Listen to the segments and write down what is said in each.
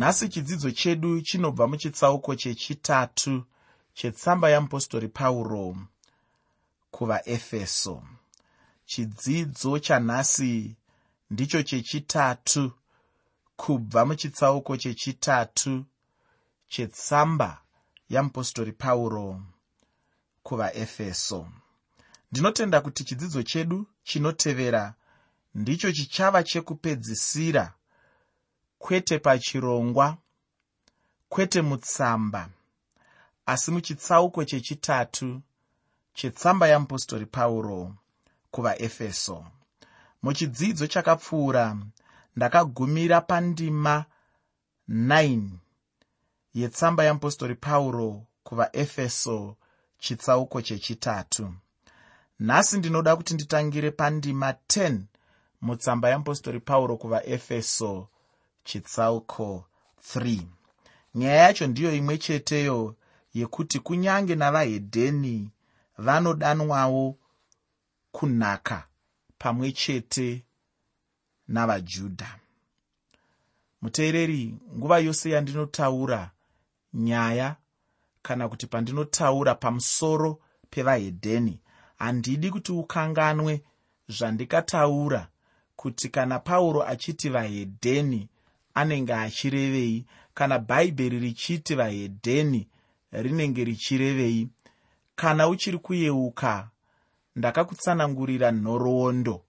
nhasi chidzidzo chedu chinobva muchitsauko chechitatu chetsamba yamupostori pauro kuvaefeso. Chidzidzo chanhasi ndicho chechitatu kubva muchitsauko chechitatu chetsamba yamupostori pauro kuvaefeso. Ndinotenda kuti chidzidzo chedu chinotevera ndicho chichava chekupedzisira kwete pachirongwa kwete mutsamba. Asi muchitsauko chechitatu chetsamba yamupostori pauro kuvaefeso. Muchidzidzo chakapfuura ndakagumira pandima 9 yetsamba yamupostori pauro kuvaefeso chitsauko chechitatu. Nhasi ndinoda kuti nditangire pandima 10 mutsamba yamupostori pauro kuvaefeso chitsauko 3 nyaya yacho ndiyo imwe cheteyo yekuti kunyange navahedheni vanodanwawo kunhaka pamwe chete navajudha. Muteereri nguva yose yandinotaura nyaya kana kuti pandinotaura pamusoro pevahedheni handidi kuti ukanganwe zvandikataura kuti kana pauro achiti vahedheni anenge achirevei. Kana bhaibheri richiti vahedheni rinenge richirevei. Kana uchiri kuyeuka ndakakutsanangurira nhoroondo.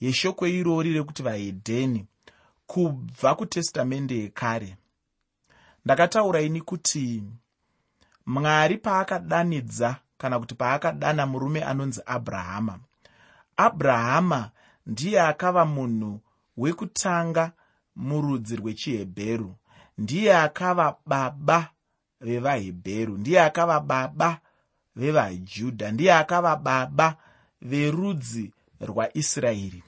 Yeshoko irori rekuti vahedheni kubva kutestamende yekare. Ndakataura ini kuti mwari paakadanidza kana kuti paakadana murume anonzi abrahama. Abrahama ndiye akava munhu wekutanga murudzi rwechihebheru. Ndiye akava baba vevahebheru ndiye akava baba vevajudha ndiye akava baba verudzi rwaisraeri.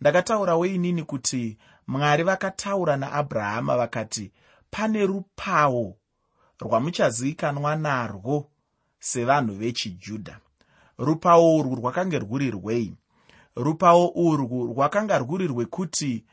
Ndakataurawo inini kuti mwari vakataura naabrahama vakati pane rupawo rwamuchazivikanwa narwo sevanhu vechijudha. Rupawo urwu rwakanga rwuri rwei? Rupawo urwu rwakanga rwuri rwekuti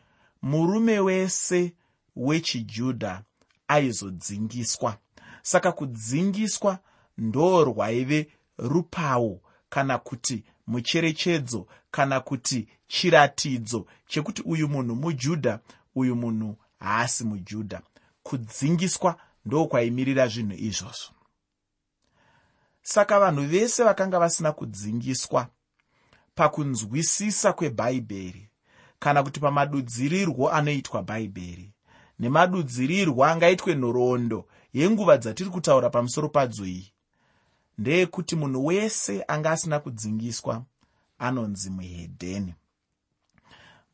murume wese wechijudha aizodzingiswa saka kudzingiswa ndo rwaive rupawo kana kuti mucherechedzo kana kuti chiratidzo chekuti uyu munhu mujudha uyu munhu haasi mujudha. Kudzingiswa ndokwayimirira zvinhu izvozvo. Saka vanhu vese vakanga vasina kudzingiswa pakunzwisisa kwebhaibheri kana kuti pamadudzirirwo anoitwa bhaibheri. Nemadudzirirwo angaitwe nhoroondo yenguva dzatiri kutaura pamusoro padzo iyi. Ndeyekuti munhu wese anga asina kudzingiswa anonzi muhedheni.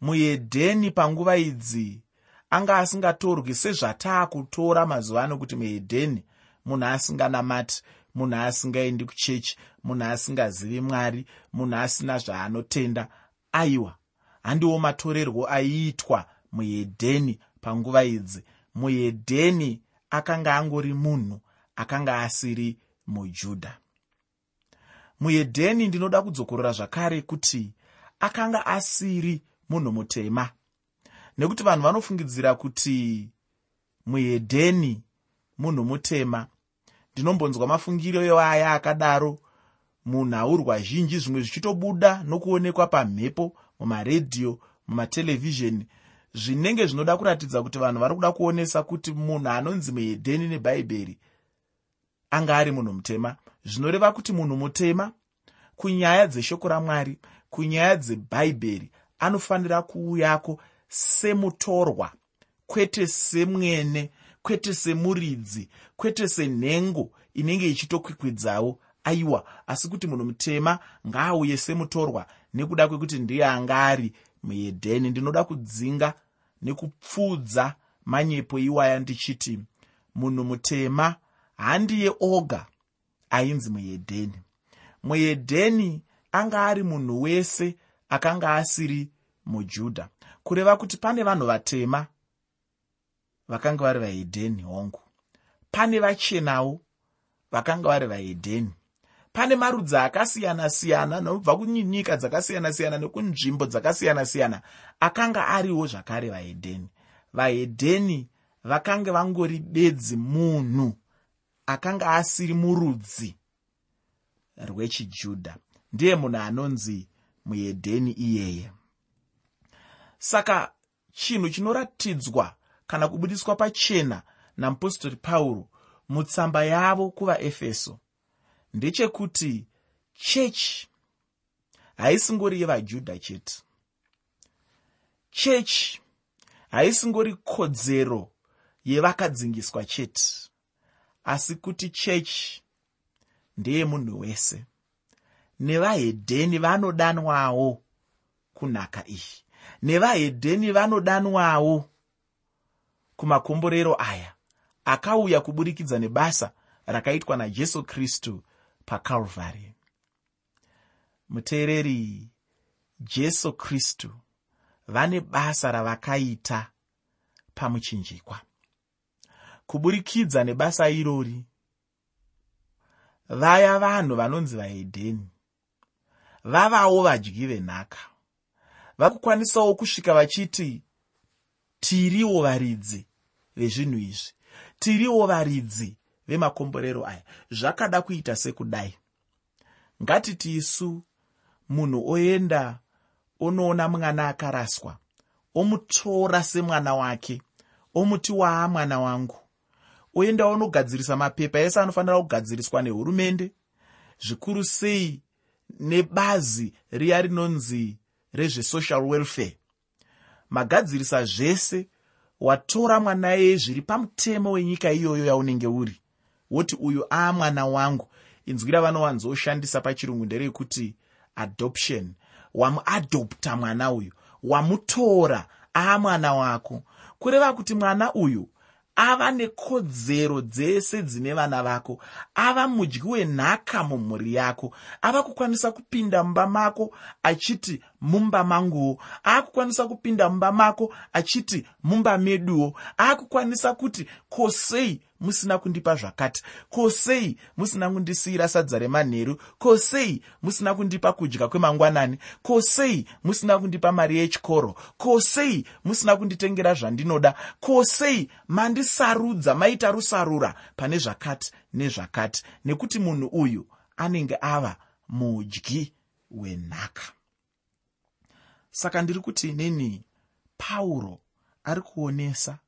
Muhedheni panguva idzi anga asingatorwi sezvataakutora mazuva ano kuti muhedheni munhu asinganamati munhu asingaendi kuchechi munhu asingazivi mwari munhu asina zvaanotenda aiwa handiwo matorerwo aiitwa muhedheni panguva idzi. Muhedheni akanga angori munhu akanga asiri mujudha. Muhedheni ndinoda kudzokorora zvakare kuti akanga asiri munhu mutema. Nekuti vanhu vanofungidzira kuti muhedheni munhu mutema ndinombonzwa mafungiro eaya akadaro. Munhaurwa zhinji zvimwe zvichitobuda nokuonekwa pamhepo mumaredhiyo mumaterevhizheni zvinenge zvinoda kuratidza kuti vanhu vari kuda kuonesa kuti munhu anonzi muhedheni nebhaibheri anga ari munhu mutema. Zvinoreva kuti munhu mutema kunyaya dzeshoko ramwari kunyaya dzebhaibheri anofanira kuuyako semutorwa kwete semwene kwete semuridzi kwete senhengo inenge ichitokwikwidzawo aiwa asi kuti munhu mutema ngaauye semutorwa nekuda kwekuti ndiye anga ari muhedheni ndinoda kudzinga nekupfuudza manyepo iwaya ndichiti munhu mutema handiye oga ainzi muhedheni muhedheni anga ari munhu wese akanga asiri mujudha kureva kuti pane vanhu vatema vakanga vari vahedheni hongu. Pane vachenawo vakanga vari vahedheni pane marudzi akasiyana-siyana nobva kunyika dzakasiyana-siyana nekunzvimbo dzakasiyana-siyana akanga ariwo zvakare vahedheni vahedheni vakanga vangori bedzi munhu akanga asiri murudzi rwechijudha. Ndiye munhu anonzi muedheni iyeye. Saka chinhu chinoratidzwa kana kubudiswa pachena namupostori pauro mutsamba yavo kuvaefeso ndechekuti chechi haisingori yevajudha chete. Chechi haisingori kodzero yevakadzingiswa chete asi kuti chechi ndeyemunhu wese. Nevahedheni vanodanwawo kunhaka iyi. Nevahedheni vanodanwawo kumakomborero aya akauya kuburikidza nebasa rakaitwa najesu kristu pakarvhary muteereri jesu kristu vane basa ravakaita pamuchinjikwa. Kuburikidza nebasa irori vaya vanhu vanonzi vahedheni vavawo vadyi venhaka. Vakukwanisawo kusvika vachiti tiriwo varidzi vezvinhu izvi tiriwo varidzi vemakomborero aya. Zvakada kuita sekudai. Ngatiti isu munhu oenda onoona mwana akaraswa omutora semwana wake omuti waa mwana wangu oenda onogadzirisa mapepa ese anofanira kugadziriswa nehurumende zvikuru sei nebazi riya rinonzi rezvesocial welfare. Magadzirisa zvese watora mwana yeye zviri pamutemo wenyika iyoyo yaunenge uri woti uyu aa mwana wangu. Inzwi ravanowanzoshandisa pachirungu nderekuti adoption. Wamuadopta mwana uyu wamutora aa mwana wako. Kureva kuti mwana uyu ava nekodzero dzese dzine vana vako ava mudyi wenhaka mumhuri yako ava kukwanisa kupinda mumba mako achiti mumba manguwo aakukwanisa kupinda mumba mako achiti mumba meduwo aakukwanisa kuti kosei musina kundipa zvakati. Ko sei musina kundisiyira sadza remanheru? Ko sei musina kundipa kudya kwemangwanani? Ko sei musina kundipa mari yechikoro? Ko sei musina kunditengera zvandinoda? Ko sei mandisarudza maita rusarura pane zvakati nezvakati? Nekuti munhu uyu anenge ava mudyi wenhaka. Saka ndiri kuti inini pauro ari kuonesa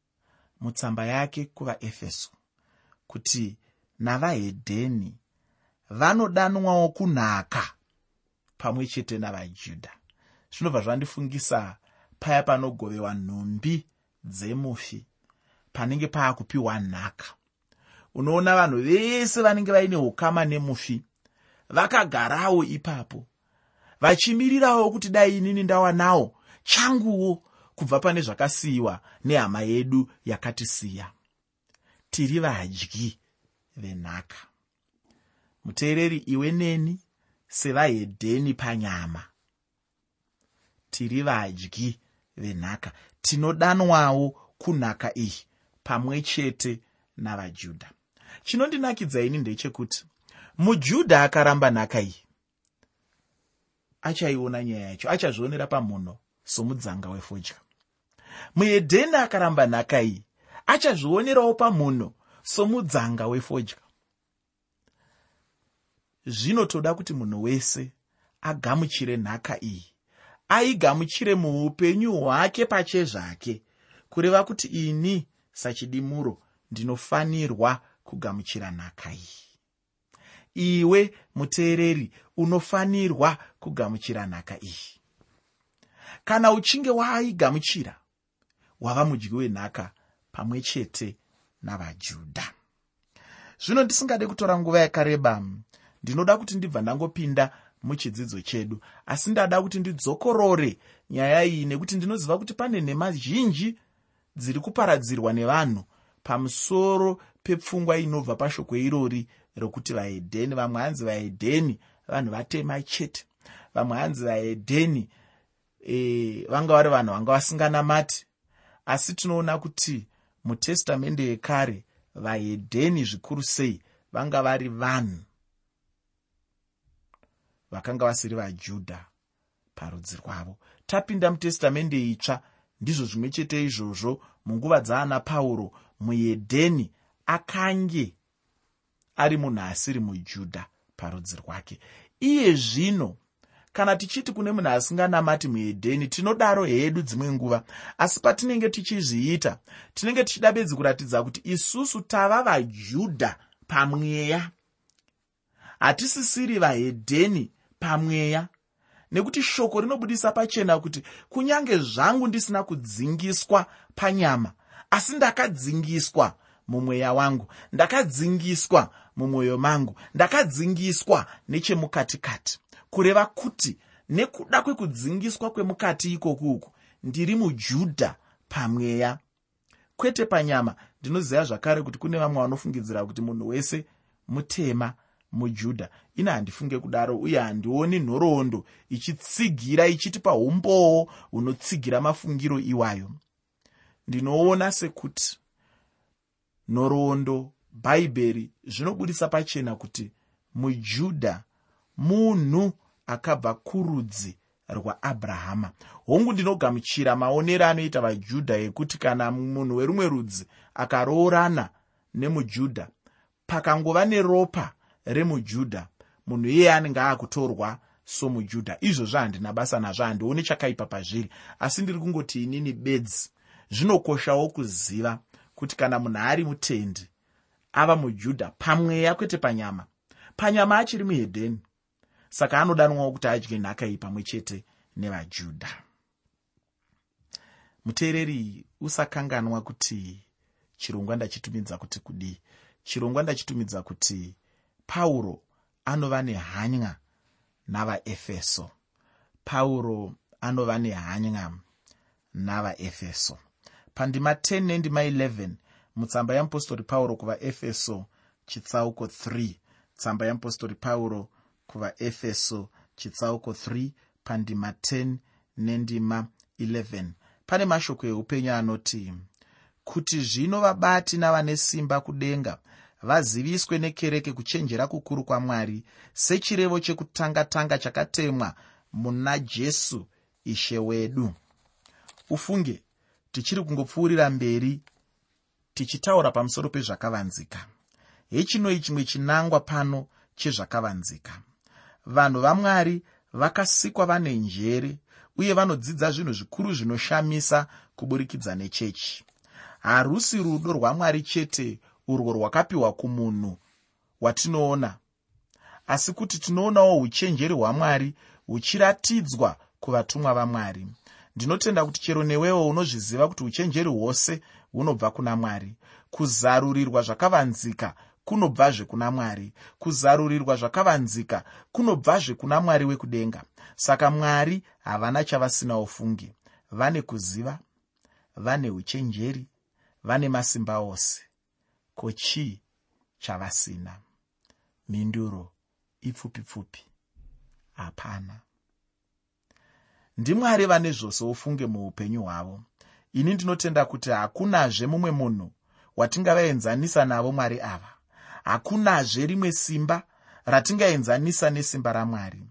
mutsamba yake kuvaefeso kuti navahedheni vanodanwawo kunhaka pamwe chete navajudha. Zvinobva zvandifungisa paya panogovewa nhumbi dzemufi panenge paakupiwa nhaka. Unoona vanhu vese vanenge vaine ukama nemufi vakagarawo ipapo vachimirirawo kuti dai inini ndawanawo changuwo kubva pane zvakasiyiwa nehama yedu yakatisiya tiri vadyi venhaka. Muteereri iwe neni sevahedheni panyama. Tiri vadyi venhaka. Tinodanwawo kunhaka iyi pamwe chete navajudha. Chinondinakidza ini ndechekuti mujudha akaramba nhaka iyi. Achaiona nyaya yacho achazvionera pamhuno somudzanga wefodya. Muhedheni akaramba nhaka iyi achazvionerawo pamhuno somudzanga wefodya. Zvinotoda kuti munhu wese agamuchire nhaka iyi aigamuchire muupenyu hwake pachezvake kureva kuti ini sachidimuro ndinofanirwa kugamuchira nhaka iyi. Iwe muteereri unofanirwa kugamuchira nhaka iyi. Kana uchinge waaigamuchira wava mudyi wenhaka pamwe chete navajudha. Zvino ndisingade kutora nguva yakareba. Ndinoda kuti ndibva ndangopinda muchidzidzo chedu. Asi ndada kuti ndidzokorore nyaya iyi nekuti ndinoziva kuti pane nhema zhinji dziri kuparadzirwa nevanhu pamusoro pepfungwa inobva pashoko irori rokuti vahedheni vamwe hanzi vahedheni vanhu vatema chete. Vamwe hanzi vahedheni e, vanga vari vanhu vanga vasinganamati asi tinoona kuti mutestamende yekare vahedheni zvikuru sei vanga vari vanhu vakanga vasiri vajudha parudzi rwavo. Tapinda mutestamende itsva ndizvo zvimwe chete izvozvo munguva dzaana pauro muedheni akange ari munhu asiri mujudha parudzi rwake. Iye zvino kana tichiti kune munhu asinganamati muedheni tinodaro hedu dzimwe nguva. Asi patinenge tichizviita tinenge tichida bedzi kuratidza kuti isusu tava vajudha pamweya. Hatisisiri vahedheni pamweya. Nekuti shoko rinobudisa pachena kuti kunyange zvangu ndisina kudzingiswa panyama asi ndakadzingiswa mumweya wangu ndakadzingiswa mumwoyo mangu ndakadzingiswa nechemukatikati kureva kuti nekuda kwekudzingiswa kwemukati ikoku uku ndiri mujudha pamweya. Kwete panyama ndinoziva zvakare kuti kune vamwe vanofungidzira kuti munhu wese mutema mujudha ine handifunge kudaro uye handioni nhoroondo ichitsigira ichitipa umboo hunotsigira mafungiro iwayo. Ndinoona sekuti nhoroondo bhaibheri zvinobudisa pachena kuti mujudha munhu akabva kurudzi rwaabrahama. Hongu ndinogamuchira maonero anoita vajudha ekuti kana munhu werumwe rudzi akaroorana nemujudha pakangova neropa remujudha munhu iyeye anenge aakutorwa somujudha. Izvozvo handina basa nazvo handioni chakaipa pazviri. Asi ndiri kungoti inini bedzi zvinokoshawo kuziva kuti kana munhu ari mutendi ava mujudha pamweya kwete panyama. Panyama achiri muhedheni saka anodanwawo kuti adye nhaka iyi pamwe chete nevajudha. Muteereri usakanganwa kuti chirongwa ndachitumidza kuti kudii chirongwa ndachitumidza kuti pauro anova nehanya navaefeso. Pauro anova nehanya navaefeso. Pandima 10 nendima 11 mutsamba yeapostori pauro kuvaefeso chitsauko 3 tsamba yeapostori pauro kuvaefeso chitsauko 3 pandima 10 nendima 11 pane mashoko eupenyu anoti kuti zvino vabati navane simba kudenga vaziviswe nekereke kuchenjera kukuru kwamwari sechirevo chekutanga-tanga chakatemwa muna jesu ishe wedu. Ufunge tichiri kungopfuurira mberi tichitaura pamusoro pezvakavanzika. Hechinoi chimwe chinangwa pano chezvakavanzika vanhu vamwari vakasikwa vane njere uye vanodzidza zvinhu zvikuru zvinoshamisa kuburikidza nechechi. Harusi rudo rwamwari chete urwo rwakapiwa kumunhu watinoona. Asi kuti tinoonawo uchenjeri hwamwari huchiratidzwa kuvatumwa vamwari ndinotenda kuti chero newewo unozviziva kuti uchenjeri hwose hunobva kuna mwari. Kuzarurirwa zvakavanzika kunobvazve kuna mwari. Kuzarurirwa zvakavanzika kunobvazve kuna mwari wekudenga. Saka mwari havana chavasina ufungi. Vane kuziva vane uchenjeri vane masimba ose. Ko chii chavasina. Mhinduro ipfupi pfupi hapana ndimwari vane zvose ufunge muupenyu hwavo. Ini ndinotenda kuti hakunazve mumwe munhu watingavaenzanisa navo mwari ava hakunazve rimwe simba ratingaenzanisa nesimba ramwari.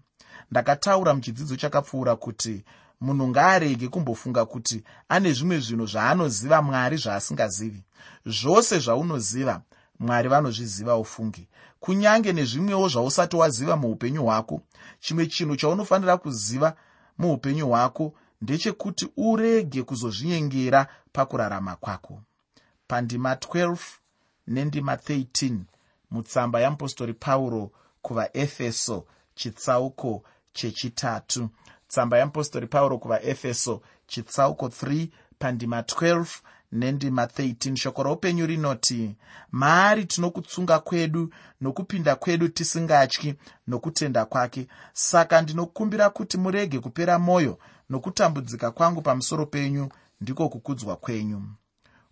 Ndakataura muchidzidzo chakapfuura kuti munhu ngaarege kumbofunga kuti ane zvimwe zvinhu zvaanoziva mwari zvaasingazivi. Zvose zvaunoziva mwari vanozviziva ufungi. Kunyange nezvimwewo zvausati waziva muupenyu hwako chimwe chinhu chaunofanira kuziva muupenyu hwako ndechekuti urege kuzozvinyengera pakurarama kwako. Pandima 12 nendima 13 mutsamba yeapostori pauro kuvaefeso chitsauko chechitatu. Tsamba yeapostori pauro kuvaefeso chitsauko 3 pandima 12 nendima 13 shoko roupenyu rinoti maari tinokutsunga kwedu nokupinda kwedu tisingatyi nokutenda kwake. Saka ndinokumbira kuti murege kupera mwoyo nokutambudzika kwangu pamusoro penyu ndiko kukudzwa kwenyu.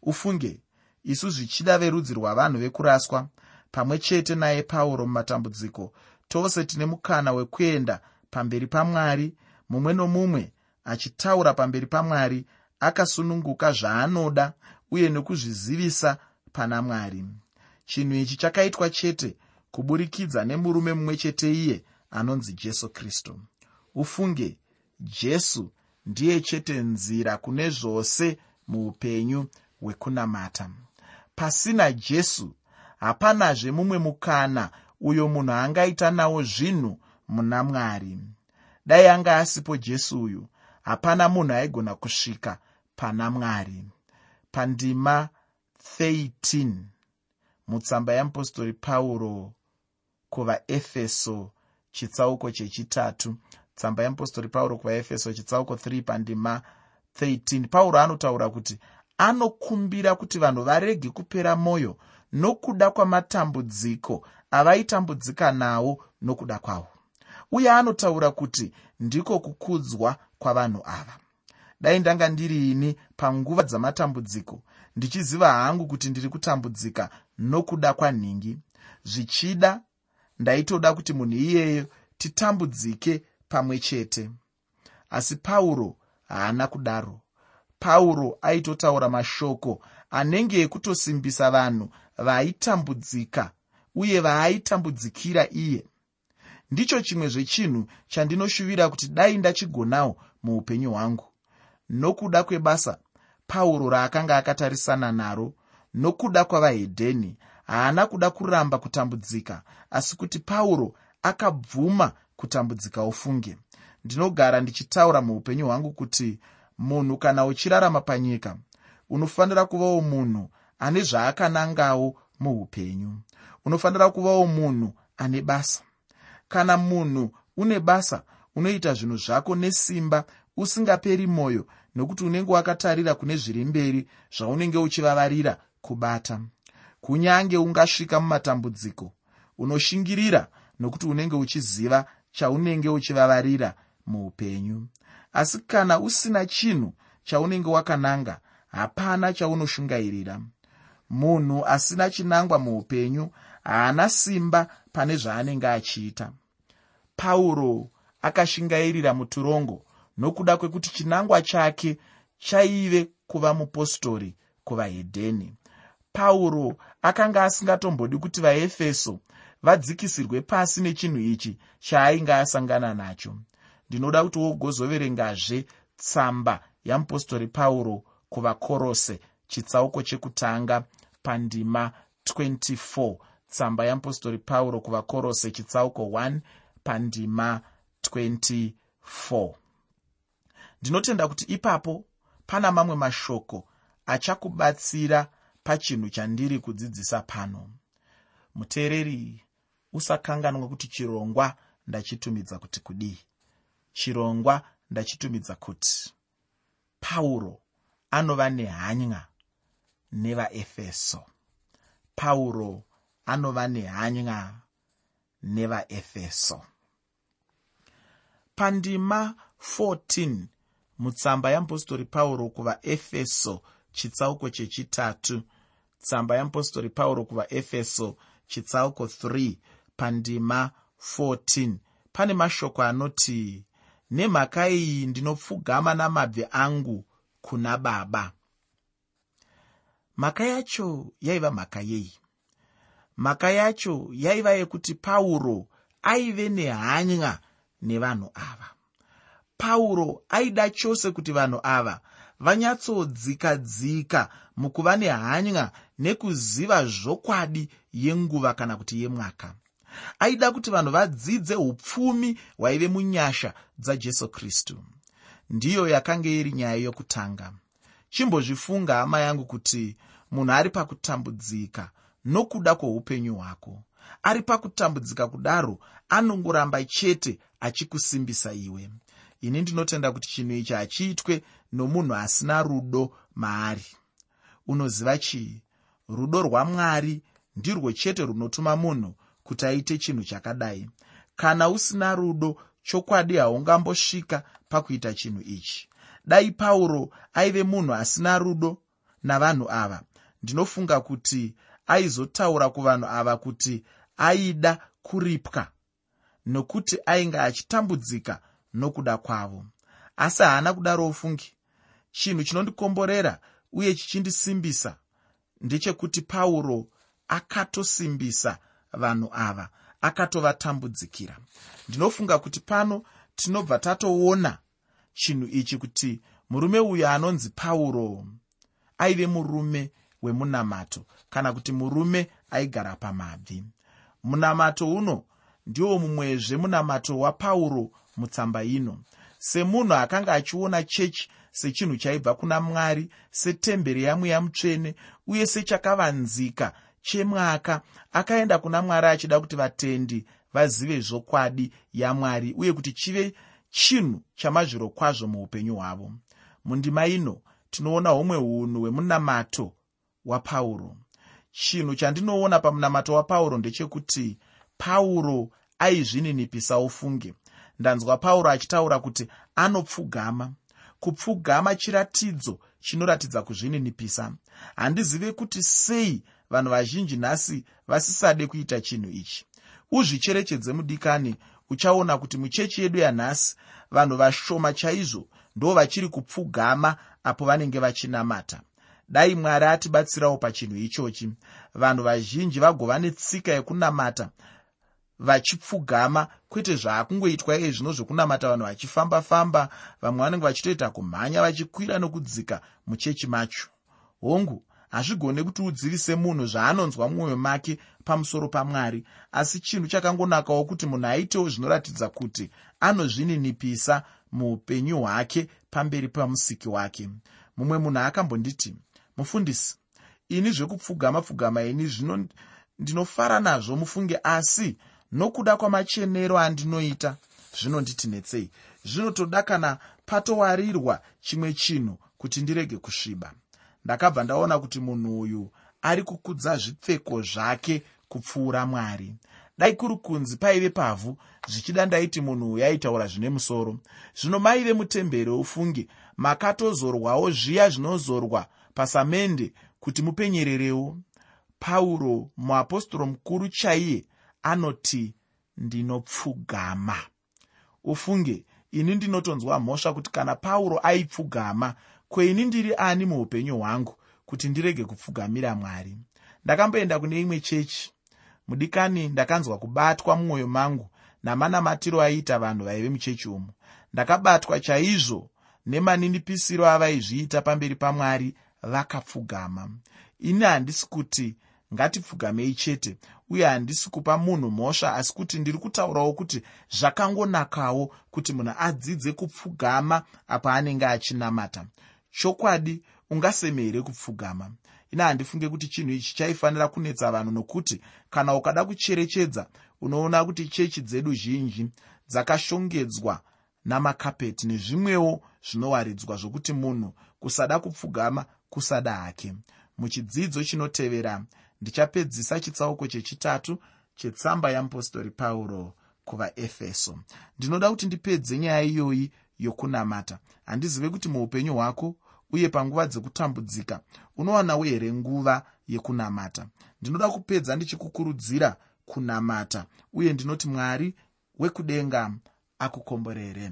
Ufunge isu zvichida verudzi rwavanhu vekuraswa pamwe chete naye pauro mumatambudziko. Tose tine mukana wekuenda pamberi pamwari mumwe nomumwe achitaura pamberi pamwari akasununguka zvaanoda uye nekuzvizivisa pana mwari. Chinhu ichi chakaitwa chete kuburikidza nemurume mumwe chete iye anonzi jesu kristu. Ufunge jesu ndiye chete nzira kune zvose muupenyu hwekunamata. Pasina jesu hapanazve mumwe mukana uyo munhu angaita nawo zvinhu muna mwari. Dai anga asipo jesu uyu hapana munhu aigona kusvika pana mwari. Pandima 13 mutsamba yeapostori pauro kuvaefeso chitsauko chechitatu. Tsamba yeapostori pauro kuvaefeso chitsauko 3 pandima 13 pauro anotaura kuti anokumbira kuti vanhu varege kupera mwoyo nokuda kwamatambudziko avaitambudzika nawo nokuda kwavo uye anotaura kuti ndiko kukudzwa kwavanhu ava. Dai ndanga ndiri ini panguva dzamatambudziko ndichiziva hangu kuti ndiri kutambudzika nokuda kwanhingi zvichida ndaitoda kuti munhu iyeyo titambudzike pamwe chete. Asi pauro haana kudaro. Pauro aitotaura mashoko anenge ekutosimbisa vanhu vaaitambudzika uye vaaitambudzikira iye. Ndicho chimwe zvechinhu chandinoshuvira kuti dai ndachigonawo muupenyu hwangu. Nokuda kwebasa pauro raakanga akatarisana naro nokuda kwavahedheni haana kuda kuramba kutambudzika asi kuti pauro akabvuma kutambudzika ufunge ndinogara ndichitaura muupenyu hwangu kuti munhu kana uchirarama panyika unofanira kuvawo munhu ane zvaakanangawo muupenyu. Unofanira kuvawo munhu ane basa. Kana munhu une basa unoita zvinhu zvako nesimba usingaperi mwoyo nokuti unenge wakatarira kune zviri mberi zvaunenge uchivavarira kubata. Kunyange ungasvika mumatambudziko unoshingirira nokuti unenge uchiziva chaunenge uchivavarira muupenyu. Asi kana usina chinhu chaunenge wakananga hapana chaunoshungairira munhu asina chinangwa muupenyu haana simba pane zvaanenge achiita. Pauro akashingairira muturongo nokuda kwekuti chinangwa chake chaive kuva mupostori kuvahedheni. Pauro akanga asingatombodi kuti vaefeso vadzikisirwe pasi nechinhu ichi chaainge asangana nacho. Ndinoda kuti wogozoverengazve tsamba yamupostori pauro kuvakorose chitsauko chekutanga pandima 24 tsamba yamupostori pauro kuvakorose chitsauko 1 pandima 24 ndinotenda kuti ipapo pana mamwe mashoko achakubatsira pachinhu chandiri kudzidzisa pano. Muteereri usakanganwa kuti chirongwa ndachitumidza kuti kudii. Chirongwa ndachitumidza kuti pauro anova nehanya nevaefeso. Pauro anova nehanya nevaefeso. Pandima 14 mutsamba yeapostori pauro kuvaefeso chitsauko chechitatu. Tsamba yeapostori pauro kuvaefeso chitsauko 3 pandima 14 pane mashoko anoti nemhaka iyi ndinopfugama namabvi angu kuna baba mhaka yacho yaiva mhaka yei mhaka yacho yaiva yekuti pauro aive nehanya nevanhu ava. Pauro aida chose kuti vanhu ava vanyatsodzika dzika mukuva nehanya nekuziva zvokwadi yenguva kana kuti yemwaka. Aida kuti vanhu vadzidze upfumi hwaive munyasha dzajesu kristu. Ndiyo yakanga iri nyaya yokutanga. Chimbozvifunga hama yangu kuti munhu ari pakutambudzika nokuda kwoupenyu hwako. Ari pakutambudzika kudaro anongoramba chete achikusimbisa iwe. Ini ndinotenda kuti chinhu ichi hachiitwe nomunhu asina rudo maari. Unoziva chii? Rudo rwamwari ndirwo chete runotuma munhu kuti aite chinhu chakadai. Kana usina rudo chokwadi haungambosvika pakuita chinhu ichi. Dai pauro aive munhu asina rudo navanhu ava ndinofunga kuti aizotaura kuvanhu ava kuti aida kuripwa nokuti ainge achitambudzika nokuda kwavo. Asi haana kudaro ofungi chinhu chinondikomborera uye chichindisimbisa ndechekuti pauro akatosimbisa vanhu ava akatovatambudzikira. Ndinofunga kuti pano tinobva tatoona chinhu ichi kuti murume uyu anonzi pauro aive murume wemunamato kana kuti murume aigara pamabvi. Munamato uno ndiwo mumwezve munamato wapauro mutsamba ino. Semunhu akanga achiona chechi sechinhu chaibva kuna mwari setemberi yamweya mutsvene uye sechakavanzika chemwaka akaenda kuna mwari achida kuti vatendi vazive zvokwadi yamwari uye kuti chive chinhu chamazviro kwazvo muupenyu hwavo. Mundima ino tinoona humwe unhu hwemunamato wapauro. Chinhu chandinoona pamunamato wapauro ndechekuti pauro aizvininipisa ufunge. Ndanzwa pauro achitaura kuti anopfugama. Kupfugama chiratidzo chinoratidza kuzvininipisa. Handizive kuti sei vanhu vazhinji nhasi vasisade kuita chinhu ichi. Uzvicherechedze mudikani uchaona kuti muchechi yedu yanhasi vanhu vashoma chaizvo ndo vachiri kupfugama apo vanenge vachinamata dai mwari atibatsirawo pachinhu ichochi. Vanhu vazhinji vagova netsika yekunamata vachipfugama kwete zvaakungoitwa iye zvino zvokunamata vanhu vachifamba-famba. Vamwe vanenge vachitoita kumhanya vachikwira nokudzika muchechi macho. Hongu hazvigone kuti udzivise munhu zvaanonzwa mumwoyo make pamusoro pamwari. Asi chinhu chakangonakawo kuti munhu aitewo zvinoratidza kuti anozvininipisa muupenyu hwake pamberi pamusiki wake. Mumwe munhu akambonditi mufundisi ini zvekupfugama pfugama ini zvino ndinofara nazvo mufunge asi nokuda kwamachenero andinoita zvinonditinetsei zvinotoda kana patowarirwa chimwe chinhu kuti ndirege kusviba. Ndakabva ndaona kuti munhu uyu ari kukudza zvipfeko zvake kupfuura mwari. Dai kuri kunzi paive pavhu zvichida ndaiti munhu uyu aitaura zvine musoro. Zvino maive mutemberi ufunge makatozorwawo zviya zvinozorwa pasamende kuti mupenyererewo. Pauro muapostoro mukuru chaiye anoti ndinopfugama. Ufunge ini ndinotonzwa mhosva kuti kana pauro aipfugama kweini ndiri ani muupenyu hwangu kuti ndirege kupfugamira mwari? Ndakamboenda kune imwe chechi. Mudikani ndakanzwa kubatwa mumwoyo mangu namanamatiro aiita vanhu vaive muchechi umu. Ndakabatwa chaizvo nemaninipisiro avaizviita pamberi pamwari vakapfugama. Ini handisi kuti ngatipfugamei chete uye handisi kupa munhu mhosva asi kuti ndiri kutaurawo kuti zvakangonakawo kuti munhu adzidze kupfugama apo anenge achinamata. Chokwadi ungaseme here kupfugama? Ina handifunge kuti chinhu ichi chaifanira kunetsa vanhu nokuti kana ukada kucherechedza unoona kuti chechi dzedu zhinji dzakashongedzwa namakapeti nezvimwewo zvinowaridzwa zvokuti munhu kusada kupfugama kusada hake muchidzidzo chinotevera ndichapedzisa chitsauko chechitatu chetsamba yamupostori pauro kuvaefeso. Ndinoda kuti ndipedze nyaya iyoyi yokunamata. Handizive kuti muupenyu hwako uye panguva dzekutambudzika unowanawo here nguva yekunamata. Ndinoda kupedza ndichikukurudzira kunamata uye ndinoti mwari wekudenga akukomborere